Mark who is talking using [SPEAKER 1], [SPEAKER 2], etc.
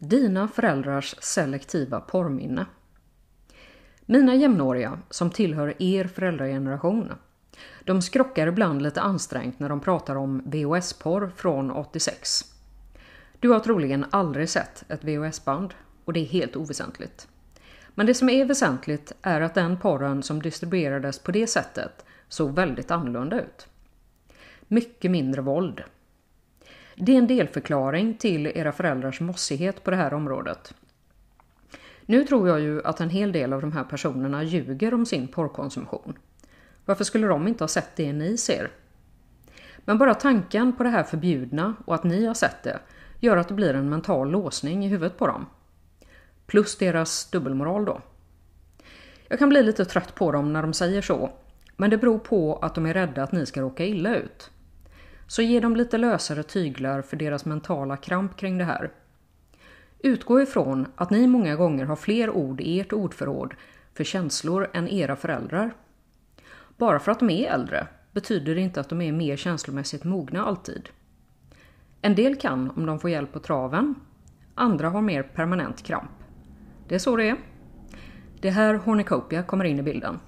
[SPEAKER 1] Dina föräldrars selektiva porrminne. Mina jämnåriga, som tillhör er föräldrageneration, de skrockar ibland lite ansträngt när de pratar om VHS-porr från 86. Du har troligen aldrig sett ett VHS-band och det är helt oväsentligt. Men det som är väsentligt är att den porren som distribuerades på det sättet såg väldigt annorlunda ut. Mycket mindre våld. Det är en delförklaring till era föräldrars mossighet på det här området. Nu tror jag ju att en hel del av de här personerna ljuger om sin porrkonsumtion. Varför skulle de inte ha sett det ni ser? Men bara tanken på det här förbjudna och att ni har sett det gör att det blir en mental låsning i huvudet på dem. Plus deras dubbelmoral då. Jag kan bli lite trött på dem när de säger så, men det beror på att de är rädda att ni ska råka illa ut. Så ge dem lite lösare tyglar för deras mentala kramp kring det här. Utgå ifrån att ni många gånger har fler ord i ert ordförråd för känslor än era föräldrar. Bara för att de är äldre betyder det inte att de är mer känslomässigt mogna alltid. En del kan om de får hjälp på traven, andra har mer permanent kramp. Det är så det är. Det är här Hornicopia kommer in i bilden.